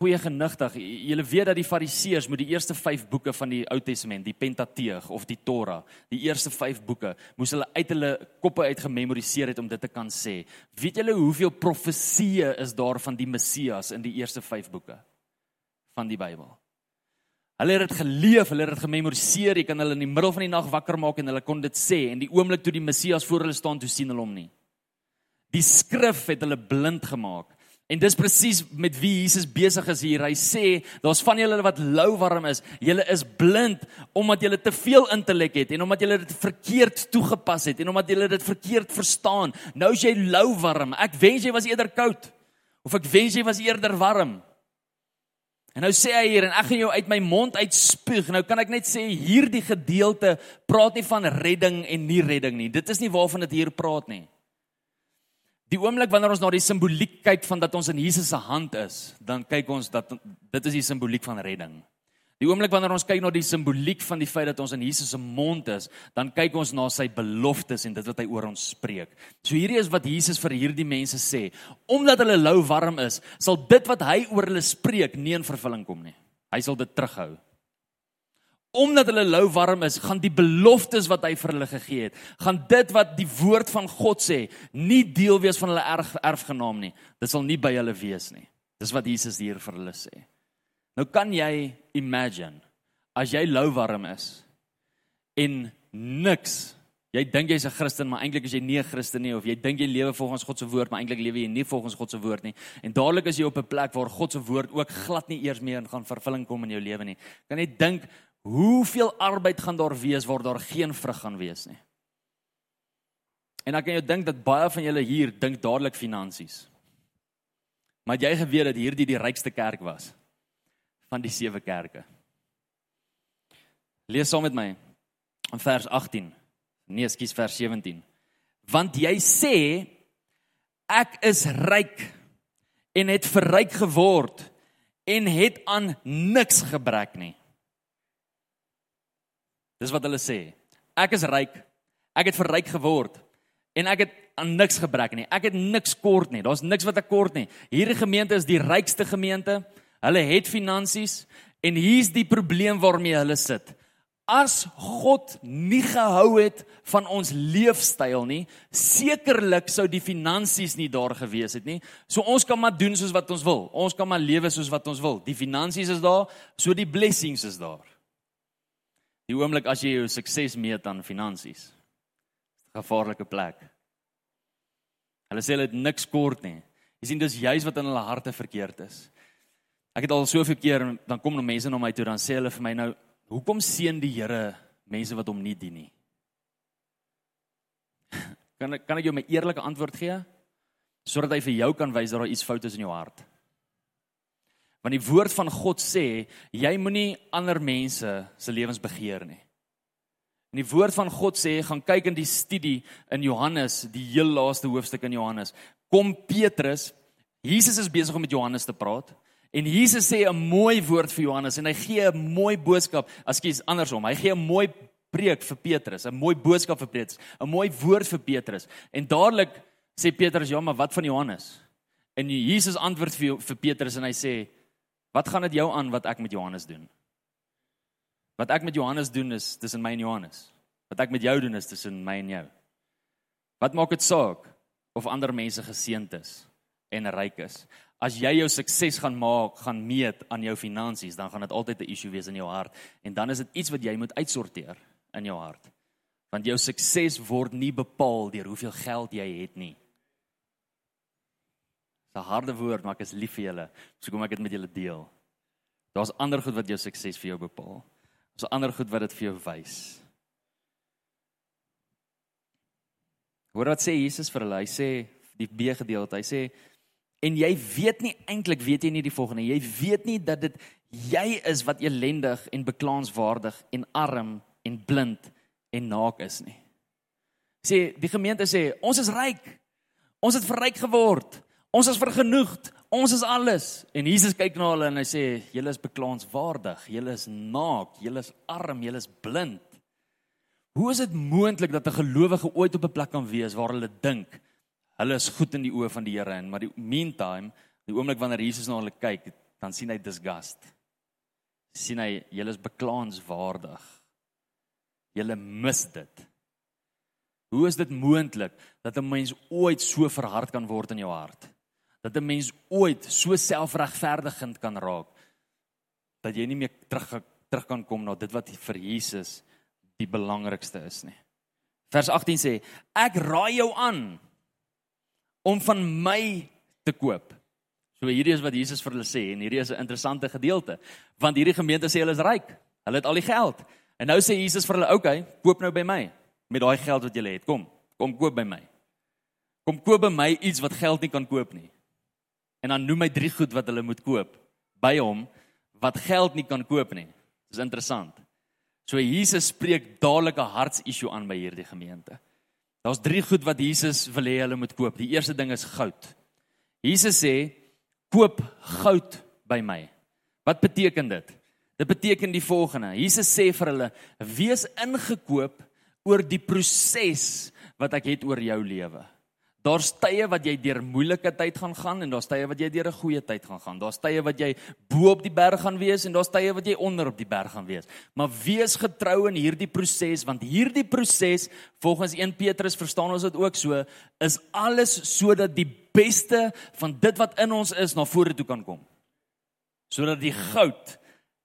goeie genigtig. Julle weet dat die Fariseërs met die eerste 5 boeke van die Ou Testament, die Pentateeg of die Torah, die eerste 5 boeke, moes hulle uit hulle koppe uit gememoriseer het om dit te kan sê. Weet julle hoeveel profesieë is daar van die Messias in die eerste 5 boeke van die Bybel? Hulle het dit geleef, hulle het dit gememoriseer. Jy kan hulle in die middel van die nag wakker maak en hulle kon dit sê en die oomblik toe die Messias voor hulle staan, toe sien hulle hom nie. Die skrif het hulle blind gemaak. En dis presies met wie Jesus besig is hier. Hy sê, daar's van julle wat lou warm is. Julle is blind omdat julle te veel intellek het en omdat julle dit verkeerd toegepas het en omdat julle dit verkeerd verstaan. Nou is jy lou warm. Ek wens jy was eerder koud of ek wens jy was eerder warm. En nou sê hy hier en ek gaan jou uit my mond uitspuug. Nou kan ek net sê hierdie gedeelte praat nie van redding en nie redding nie. Dit is nie waarvan dit hier praat nie. Die oomblik wanneer ons na die simboliek kyk van dat ons in Jesus se hand is, dan kyk ons dat dit is die simboliek van redding. Die oomblik wanneer ons kyk na die simboliek van die feit dat ons in Jesus se mond is, dan kyk ons na sy beloftes en dit wat hy oor ons spreek. So hierdie is wat Jesus vir hierdie mense sê. Omdat hulle lou warm is, sal dit wat hy oor hulle spreek nie in vervulling kom nie. Hy sal dit terughou omdat hulle lou warm is, gaan die beloftes wat hy vir hulle gegee het, gaan dit wat die woord van God sê, nie deel wees van hulle erf, erfgenaam nie. Dit sal nie by hulle wees nie. Dis wat Jesus hier vir hulle sê. Nou kan jy imagine as jy lou warm is en niks Jy dink jy's 'n Christen, maar eintlik is jy nie 'n Christen nie of jy dink jy lewe volgens God se woord, maar eintlik lewe jy nie volgens God se woord nie. En dadelik is jy op 'n plek waar God se woord ook glad nie eers meer gaan vervulling kom in jou lewe nie. Kan jy dink Hoeveel arbeid gaan daar wees waar daar geen vrug gaan wees nie? En ek kan jou dink dat baie van julle hier dink dadelik finansies. Maar jy geweet dat hierdie die rykste kerk was van die sewe kerke. Lees saam met my in vers 18. Nee, skus vers 17. Want jy sê ek is ryk en het verryk geword en het aan niks gebrek nie. Dis wat hulle sê. Ek is ryk. Ek het verryk geword en ek het aan niks gebrek nie. Ek het niks kort nie. Daar's niks wat ek kort nie. Hierdie gemeente is die rykste gemeente. Hulle het finansies en hier's die probleem waarmee hulle sit. As God nie gehou het van ons leefstyl nie, sekerlik sou die finansies nie daar gewees het nie. So ons kan maar doen soos wat ons wil. Ons kan maar lewe soos wat ons wil. Die finansies is daar, so die blessings is daar. Die oomblik as jy jou sukses meet aan finansies. 'n Gevaarlike plek. Hulle sê hulle het niks kort nie. Jy sien dis juis wat in hulle harte verkeerd is. Ek het al soveel keer dan kom nou mense na my toe dan sê hulle vir my nou, "Hoekom seën die Here mense wat hom nie dien nie?" Kan ek kan ek jou my eerlike antwoord gee? Sodat hy vir jou kan wys dat daar iets fout is in jou hart. Want die woord van God sê jy moenie ander mense se lewens begeer nie. En die woord van God sê gaan kyk in die studie in Johannes, die heel laaste hoofstuk in Johannes. Kom Petrus, Jesus is besig om met Johannes te praat. En Jesus sê 'n mooi woord vir Johannes en hy gee 'n mooi boodskap, ekskuus andersom. Hy gee 'n mooi preek vir Petrus, 'n mooi boodskap vir Petrus, 'n mooi woord vir Petrus. En dadelik sê Petrus, "Ja, maar wat van Johannes?" En Jesus antwoord vir vir Petrus en hy sê, "Wat gaan dit jou aan wat ek met Johannes doen?" Wat ek met Johannes doen is tussen my en Johannes. Wat ek met jou doen is tussen my en jou. Wat maak dit saak of ander mense geseënd is en ryk is? as jy jou sukses gaan maak, gaan meet aan jou finansies, dan gaan dit altyd 'n issue wees in jou hart en dan is dit iets wat jy moet uitsorteer in jou hart. Want jou sukses word nie bepaal deur hoeveel geld jy het nie. Dis 'n harde woord, maar ek is lief vir julle. So kom ek dit met julle deel. Daar's ander goed wat jou sukses vir jou bepaal. Daar's ander goed wat dit vir jou wys. Hoor wat sê Jesus vir hulle? Hy sê die B gedeelte. Hy sê En jy weet nie eintlik weet jy nie die volgende. Jy weet nie dat dit jy is wat elendig en beklaanswaardig en arm en blind en naak is nie. Sê die gemeente sê ons is ryk. Ons het verryk geword. Ons is vergenoegd. Ons is alles. En Jesus kyk na hulle en hy sê julle is beklaanswaardig. Julle is naak. Julle is arm. Julle is blind. Hoe is dit moontlik dat 'n gelowige ooit op 'n plek kan wees waar hulle dink hulle is goed in die oë van die Here en maar die meantime, die oomblik wanneer Jesus na hulle kyk, dan sien hy disgust. sien hy julle is beklaanswaardig. Julle mis dit. Hoe is dit moontlik dat 'n mens ooit so verhard kan word in jou hart? Dat 'n mens ooit so selfregverdigend kan raak dat jy nie meer terug terug kan kom na dit wat vir Jesus die belangrikste is nie. Vers 18 sê: Ek raai jou aan om van my te koop. So hierdie is wat Jesus vir hulle sê en hierdie is 'n interessante gedeelte want hierdie gemeente sê hulle is ryk. Hulle het al die geld. En nou sê Jesus vir hulle, "Oké, okay, koop nou by my met daai geld wat jy het. Kom, kom koop by my." Kom koop by my iets wat geld nie kan koop nie. En dan noem hy drie goed wat hulle moet koop by hom wat geld nie kan koop nie. Dis interessant. So Jesus spreek dadelik 'n hartsissue aan by hierdie gemeente. Daar's drie goed wat Jesus wil hê hulle moet koop. Die eerste ding is goud. Jesus sê koop goud by my. Wat beteken dit? Dit beteken die volgende. Jesus sê vir hulle: "Wees ingekoop oor die proses wat ek het oor jou lewe." Daar's tye wat jy deur moeilike tyd gaan gaan en daar's tye wat jy deur 'n goeie tyd gaan gaan. Daar's tye wat jy bo op die berg gaan wees en daar's tye wat jy onder op die berg gaan wees. Maar wees getrou in hierdie proses want hierdie proses volgens 1 Petrus verstaan ons dit ook so is alles sodat die beste van dit wat in ons is na vore toe kan kom. Sodat die goud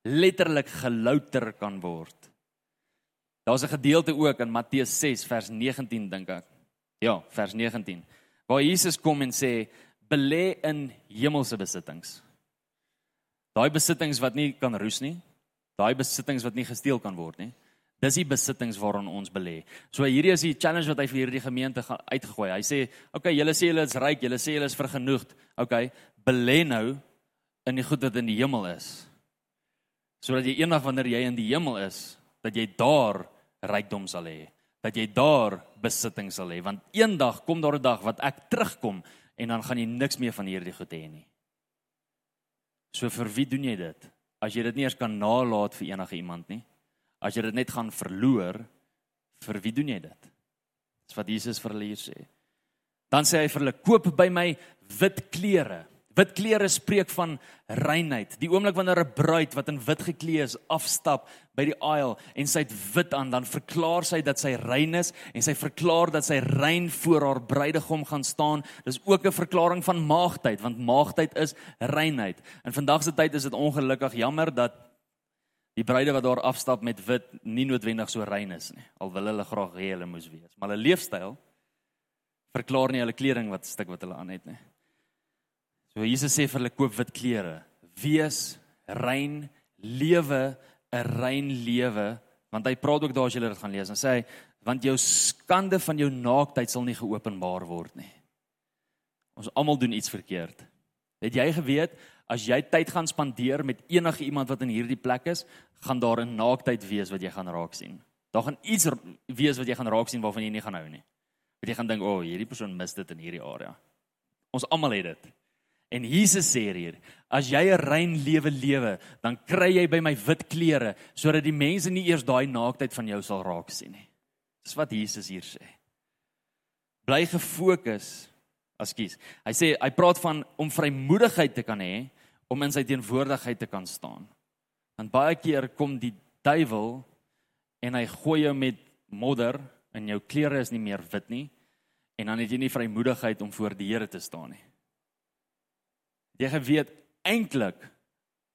letterlik gelouter kan word. Daar's 'n gedeelte ook in Matteus 6 vers 19 dink ek. Ja, vers 19. Waar Jesus kom en sê belê in hemelse besittings. Daai besittings wat nie kan roes nie. Daai besittings wat nie gesteel kan word nie. Dis die besittings waaraan ons belê. So hierdie is die challenge wat hy vir hierdie gemeente uitgegooi. Hy sê, "Oké, okay, julle sê julle is ryk, julle sê julle is vergenoegd. Oké, okay, belê nou in die goed wat in die hemel is. Sodat jy eendag wanneer jy in die hemel is, dat jy daar rykdom sal hê dat jy daar besitting sal hê want eendag kom daar 'n dag wat ek terugkom en dan gaan jy niks meer van hierdie goed hê nie. So vir wie doen jy dit? As jy dit nie eers kan nalat vir enige iemand nie. As jy dit net gaan verloor, vir wie doen jy dit? Dis wat Jesus vir hulle hier sê. Dan sê hy vir hulle koop by my wit klere. Wit klere spreek van reinheid. Die oomblik wanneer 'n bruid wat in wit geklee is afstap by die aisle en sy het wit aan, dan verklaar sy dat sy rein is en sy verklaar dat sy rein voor haar bruidegom gaan staan. Dis ook 'n verklaring van maagdheid, want maagdheid is reinheid. In vandag se tyd is dit ongelukkig jammer dat die bruide wat daar afstap met wit nie noodwendig so rein is nie. Al wil hulle graag hê hulle moes wees, maar hulle leefstyl verklaar nie hulle kleding wat stuk wat hulle aan het nie. So Jesus sê vir hulle koop wit klere. Wees rein, lewe 'n rein lewe, want hy praat ook daar as jy dit gaan lees en sê hy want jou skande van jou naaktheid sal nie geopenbaar word nie. Ons almal doen iets verkeerd. Het jy geweet as jy tyd gaan spandeer met enige iemand wat in hierdie plek is, gaan daar 'n naaktheid wees wat jy gaan raak sien. Daar gaan iets wees wat jy gaan raak sien waarvan jy nie gaan hou nie. Wat jy gaan dink, "O, oh, hierdie persoon mis dit in hierdie area." Ons almal het dit. En Jesus sê hier, as jy 'n rein lewe lewe, dan kry jy by my wit klere sodat die mense nie eers daai naaktheid van jou sal raak sien nie. Dis wat Jesus hier sê. Bly gefokus. Ekskuus. Hy sê hy praat van om vrymoedigheid te kan hê om in sy teenwoordigheid te kan staan. Want baie keer kom die duiwel en hy gooi jou met modder en jou klere is nie meer wit nie en dan het jy nie vrymoedigheid om voor die Here te staan nie. Jy geweet eintlik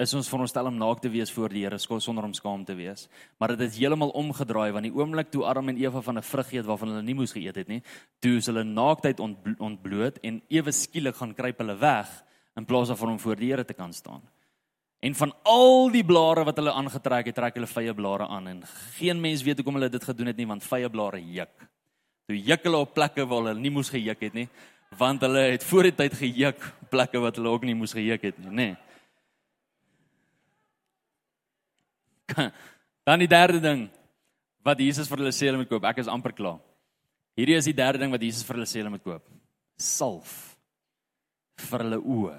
is ons veronderstel om naak te wees voor die Here sonder om skaam te wees, maar dit het heeltemal omgedraai want die oomblik toe Adam en Eva van 'n vrug eet waarvan hulle nie moes geëet het nie, toe is hulle naaktheid ontbloot en ewe skielik gaan kruip hulle weg in plaas daarvan om voor die Here te kan staan. En van al die blare wat hulle aangetrek het, trek hulle vye blare aan en geen mens weet hoekom hulle dit gedoen het nie want vye blare juk. Toe juk hulle op plekke waar hulle nie moes gejuk het nie want hulle het voor die tyd gejuk plekke wat hulle ook nie moes gejuk het nie, nê. Dan die derde ding wat Jesus vir hulle sê hulle moet koop. Ek is amper klaar. Hierdie is die derde ding wat Jesus vir hulle sê hulle moet koop. Salf vir hulle oë.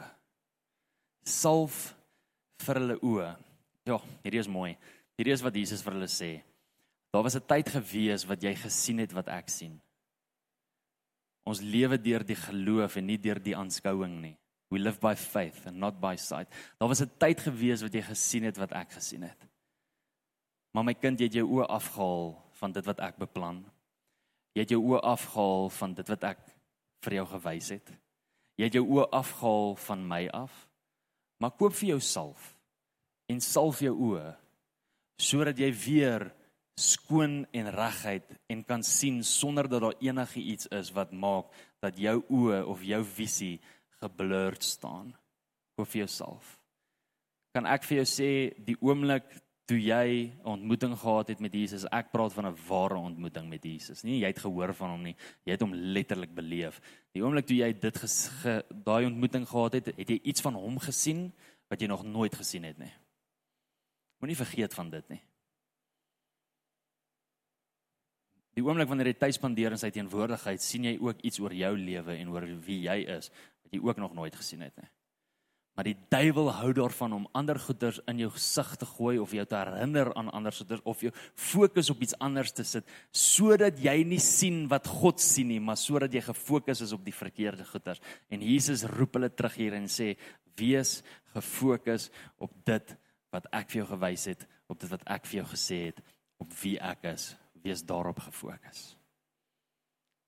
Salf vir hulle oë. Ja, hierdie is mooi. Hierdie is wat Jesus vir hulle sê. Daar was 'n tyd gewees wat jy gesien het wat ek sien. Ons lewe deur die geloof en nie deur die aanskouing nie. We live by faith and not by sight. Daar was 'n tyd gewees wat jy gesien het wat ek gesien het. Maar my kind, jy het jou oë afgehaal van dit wat ek beplan. Jy het jou oë afgehaal van dit wat ek vir jou gewys het. Jy het jou oë afgehaal van my af. Maar koop vir jou salf en salf jou oë sodat jy weer skoon en regheid en kan sien sonder dat daar enige iets is wat maak dat jou oë of jou visie geblurred staan. Koop vir jouself. Kan ek vir jou sê die oomblik toe jy 'n ontmoeting gehad het met Jesus, ek praat van 'n ware ontmoeting met Jesus. Nie jy het gehoor van hom nie, jy het hom letterlik beleef. Die oomblik toe jy dit daai ontmoeting gehad het, het jy iets van hom gesien wat jy nog nooit gesien het nie. Moenie vergeet van dit nie. Die oomblik wanneer jy tyd spandeer in sy teenwoordigheid, sien jy ook iets oor jou lewe en oor wie jy is wat jy ook nog nooit gesien het nie. Maar die duiwel hou daarvan om ander goeders in jou gesig te gooi of jou te herinner aan ander goeders of jou fokus op iets anders te sit sodat jy nie sien wat God sien nie, maar sodat jy gefokus is op die verkeerde goeders. En Jesus roep hulle terug hier en sê: "Wees gefokus op dit wat ek vir jou gewys het, op dit wat ek vir jou gesê het, op wie ek is." Wees daarop gefokus.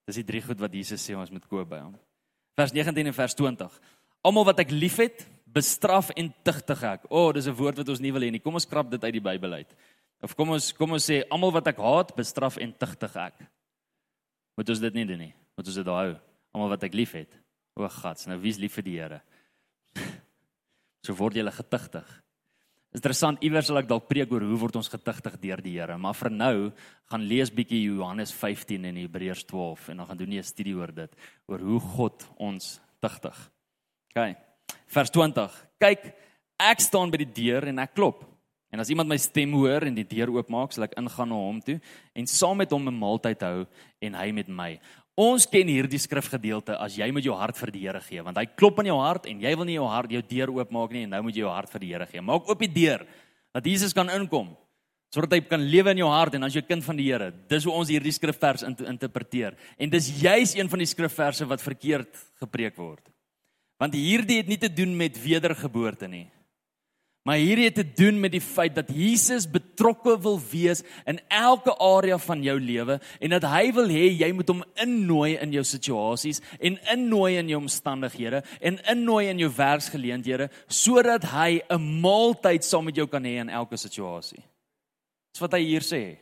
Dis die drie goed wat Jesus sê ons moet koop by hom. Vers 19 en vers 20. Almal wat ek liefhet, bestraf en tugtig ek. O, oh, dis 'n woord wat ons nie wil hê nie. Kom ons skrap dit uit die Bybel uit. Of kom ons kom ons sê almal wat ek haat, bestraf en tugtig ek. Moet ons dit nie doen nie. Moet ons dit hou. Almal wat ek liefhet. O, God, nou wie's lief vir die Here? so word jy getugtig. Interessant, iewers sal ek dalk preek oor hoe word ons getuigtig deur die Here, maar vir nou gaan lees bietjie Johannes 15 en Hebreërs 12 en dan gaan doen jy 'n studie oor dit, oor hoe God ons tugtig. OK. Vers 20. Kyk, ek staan by die deur en ek klop. En as iemand my stem hoor en die deur oopmaak, sal ek ingaan na hom toe en saam met hom 'n maaltyd hou en hy met my. Ons ken hierdie skrifgedeelte as jy met jou hart vir die Here gee, want hy klop aan jou hart en jy wil nie jou hart jou deur oopmaak nie en nou moet jy jou hart vir die Here gee. Maak oop die deur dat Jesus kan inkom sodat hy kan lewe in jou hart en as jy kind van die Here. Dis hoe ons hierdie skrifvers interpreteer. En dis juis een van die skrifverse wat verkeerd gepreek word. Want hierdie het nie te doen met wedergeboorte nie. Maar hierdie het te doen met die feit dat Jesus betrokke wil wees in elke area van jou lewe en dat hy wil hê jy moet hom innooi in jou situasies en innooi in jou omstandighede en innooi in jou werksgeleenthede sodat hy 'n maaltyd saam met jou kan hê in elke situasie. Dis wat hy hier sê.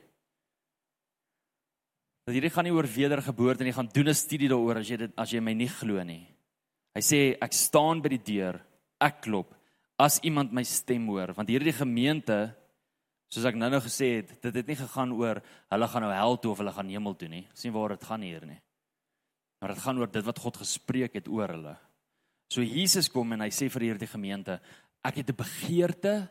Dat hierdie gaan nie oor wedergeboorte nie, gaan doen 'n studie daaroor as jy dit as jy my nie glo nie. Hy sê ek staan by die deur, ek klop as iemand my stem hoor want hierdie gemeente soos ek nou-nou gesê het dit het nie gegaan oor hulle gaan nou hel toe of hulle gaan hemel toe nie sien waar dit gaan hier nie maar dit gaan oor dit wat God gespreek het oor hulle So Jesus kom en hy sê vir hierdie gemeente, ek het 'n begeerte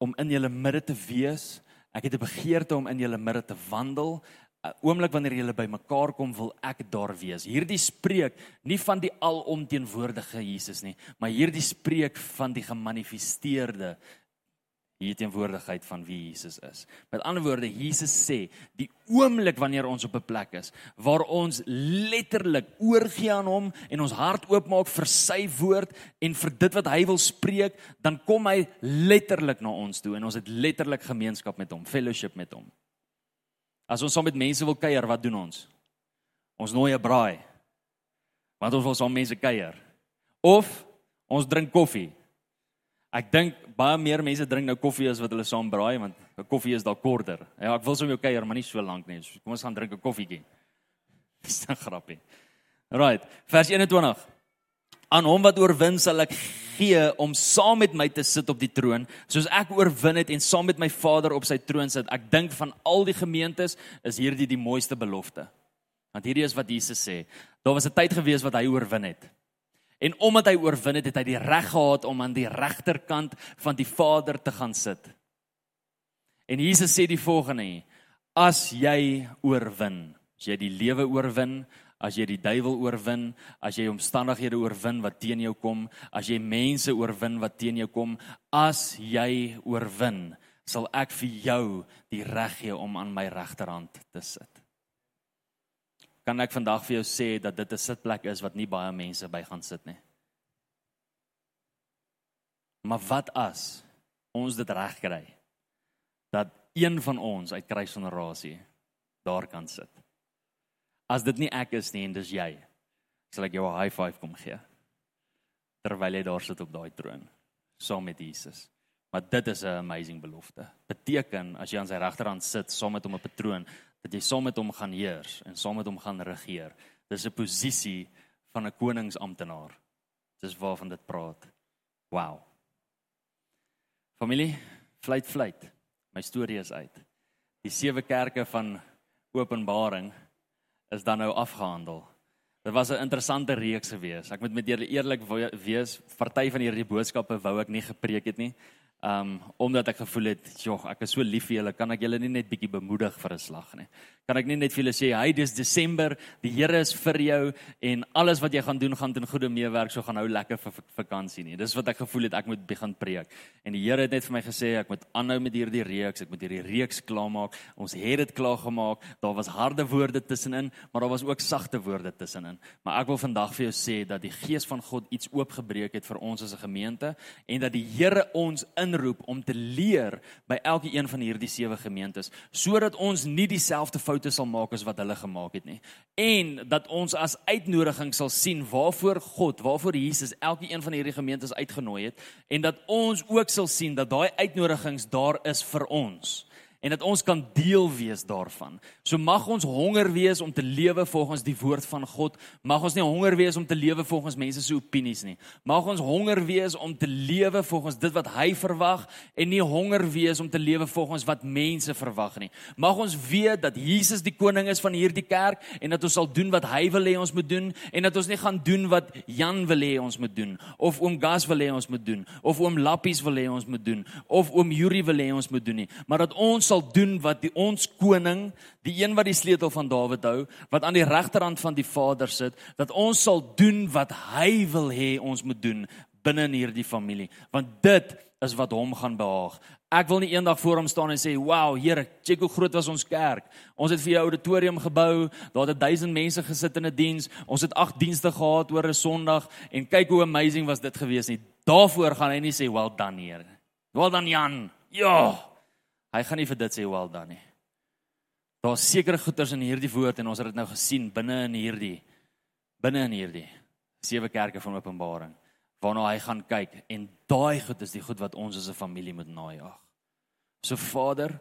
om in julle midde te wees. Ek het 'n begeerte om in julle midde te wandel. 'n Oomblik wanneer julle bymekaar kom, wil ek daar wees. Hierdie spreek nie van die alomteenwoordige Jesus nie, maar hierdie spreek van die gemanifesteerde hier teenwoordigheid van wie Jesus is. Met ander woorde, Jesus sê, die oomblik wanneer ons op 'n plek is waar ons letterlik oorgee aan hom en ons hart oopmaak vir sy woord en vir dit wat hy wil spreek, dan kom hy letterlik na ons toe en ons het letterlik gemeenskap met hom, fellowship met hom. As ons saam met mense wil kuier, wat doen ons? Ons nooi 'n braai. Want ons wil saam mense kuier. Of ons drink koffie. Ek dink baie meer mense drink nou koffie as wat hulle saam braai want 'n koffie is dalk korter. Ja, ek wil sommer jou kuier, maar nie so lank nie. So kom ons gaan drink 'n koffietjie. Dis 'n grappie. Right, vers 21. Aan hom wat oorwin sal ek gee om saam met my te sit op die troon, soos ek oorwin het en saam met my Vader op sy troon sit. Ek dink van al die gemeentes is hierdie die mooiste belofte. Want hierdie is wat Jesus sê. Daar was 'n tyd gewees wat hy oorwin het. En omdat hy oorwin het, het hy die reg gehad om aan die regterkant van die Vader te gaan sit. En Jesus sê die volgende: As jy oorwin, as jy die lewe oorwin, as jy die duiwel oorwin, as jy omstandighede oorwin wat teen jou kom, as jy mense oorwin wat teen jou kom, as jy oorwin, sal ek vir jou die reg gee om aan my regterhand te sit kan ek vandag vir jou sê dat dit 'n sitplek is wat nie baie mense by gaan sit nie. Maar wat as ons dit reg kry dat een van ons uit kruisgenerasie daar kan sit? As dit nie ek is nie en dis jy, sal ek jou 'n high five kom gee terwyl jy daar sit op daai troon saam met Jesus. Maar dit is 'n amazing belofte. Beteken as jy aan sy regterhand sit saam met hom op 'n troon, dat jy saam met hom gaan heers en saam met hom gaan regeer. Dis 'n posisie van 'n koningsamptenaar. Dis waarvan dit praat. Wow. Familie, fluit fluit. My storie is uit. Die sewe kerke van Openbaring is dan nou afgehandel. Dit was 'n interessante reeks gewees. Ek moet met julle eerlik wees, party van hierdie boodskappe wou ek nie gepreek het nie. Um omdat ek gevoel het, "Jog, ek is so lief vir julle, kan ek julle nie net bietjie bemoedig vir 'n slag nie." Kan ek nie net vir julle sê, "Hy, dis Desember, die Here is vir jou en alles wat jy gaan doen gaan ten goeie meewerk, so gaan nou lekker vir vakansie nie." Dis wat ek gevoel het ek moet begin preek. En die Here het net vir my gesê ek moet aanhou met hierdie reeks, ek moet hierdie reeks klaarmaak. Ons het dit klaar gemaak. Daar was harde woorde tussenin, maar daar was ook sagte woorde tussenin. Maar ek wil vandag vir jou sê dat die Gees van God iets oopgebreek het vir ons as 'n gemeente en dat die Here ons in inroep om te leer by elke een van hierdie sewe gemeentes sodat ons nie dieselfde foute sal maak as wat hulle gemaak het nie. En dat ons as uitnodiging sal sien waarvoor God, waarvoor Jesus elke een van hierdie gemeentes uitgenooi het en dat ons ook sal sien dat daai uitnodigings daar is vir ons en dat ons kan deel wees daarvan. So mag ons honger wees om te lewe volgens die woord van God. Mag ons nie honger wees om te lewe volgens mense se opinies nie. Mag ons honger wees om te lewe volgens dit wat hy verwag en nie honger wees om te lewe volgens wat mense verwag nie. Mag ons weet dat Jesus die koning is van hierdie kerk en dat ons sal doen wat hy wil hê ons moet doen en dat ons nie gaan doen wat Jan wil hê ons moet doen of oom Gas wil hê ons moet doen of oom Lappies wil hê ons moet doen of oom Yuri wil hê ons moet doen nie, maar dat ons sal doen wat die ons koning, die een wat die sleutel van Dawid hou, wat aan die regterhand van die Vader sit, dat ons sal doen wat hy wil hê ons moet doen binne in hierdie familie, want dit is wat hom gaan behaag. Ek wil nie eendag voor hom staan en sê, "Wow, Here, kyk hoe groot was ons kerk. Ons het vir jou auditorium gebou, daar het 1000 mense gesit in 'n diens. Ons het 8 dienste gehad oor 'n Sondag en kyk hoe amazing was dit gewees nie." Daarvoor gaan hy nie sê, "Well done, Here." Well done, Jan. Ja. Hy gaan nie vir dit sê wel dan nie. Daar's sekere goeters in hierdie woord en ons het dit nou gesien binne in hierdie binne in hierdie sewe kerke van Openbaring waarna hy gaan kyk en daai goed is die goed wat ons as 'n familie moet najag. So Vader,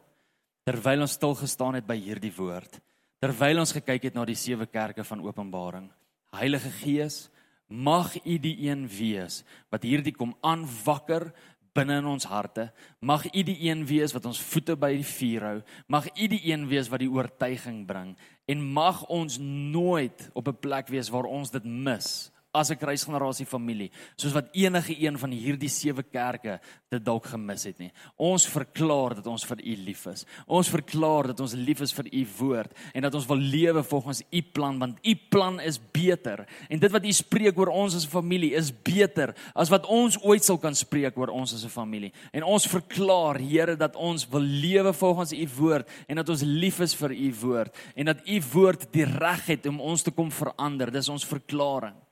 terwyl ons stil gestaan het by hierdie woord, terwyl ons gekyk het na die sewe kerke van Openbaring, Heilige Gees, mag U die een wees wat hierdie kom aanwakker binne in ons harte. Mag U die een wees wat ons voete by die vuur hou. Mag U die een wees wat die oortuiging bring en mag ons nooit op 'n plek wees waar ons dit mis as 'n kruisgenerasie familie, soos wat enige een van hierdie sewe kerke dit dalk gemis het nie. Ons verklaar dat ons vir U lief is. Ons verklaar dat ons lief is vir U woord en dat ons wil lewe volgens U plan want U plan is beter. En dit wat U spreek oor ons as 'n familie is beter as wat ons ooit sal kan spreek oor ons as 'n familie. En ons verklaar, Here, dat ons wil lewe volgens U woord en dat ons lief is vir U woord en dat U woord die reg het om ons te kom verander. Dis ons verklaring.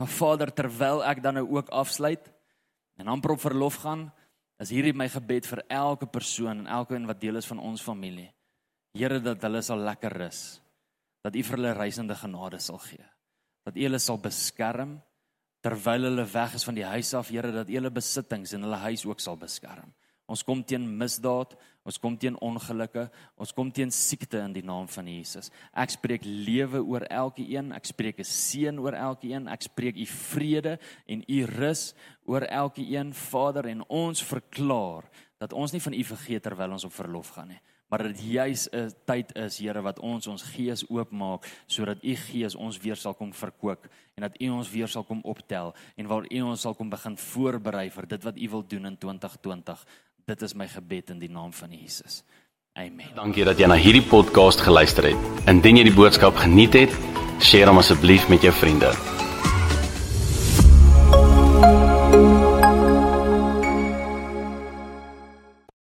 Maar Vader, terwyl ek dan nou ook afsluit en amper op verlof gaan, is hierdie my gebed vir elke persoon en elke een wat deel is van ons familie. Here dat hulle sal lekker rus. Dat U vir hulle reisende genade sal gee. Dat U hulle sal beskerm terwyl hulle weg is van die huis af, Here, dat U hulle besittings en hulle huis ook sal beskerm. Ons kom teen misdaad, ons kom teen ongelukke, ons kom teen siekte in die naam van Jesus. Ek spreek lewe oor elkeen, ek spreek 'n seën oor elkeen, ek spreek u vrede en u rus oor elkeen, Vader, en ons verklaar dat ons nie van u vergeet terwyl ons op verlof gaan nie maar dit juis 'n tyd is Here wat ons ons gees oopmaak sodat u gees ons weer sal kom verkoop en dat u ons weer sal kom optel en waar u ons sal kom begin voorberei vir dit wat u wil doen in 2020 Dit is my gebed in die naam van Jesus. Amen. Dankie dat jy na hierdie podcast geluister het. Indien jy die boodskap geniet het, deel hom asseblief met jou vriende.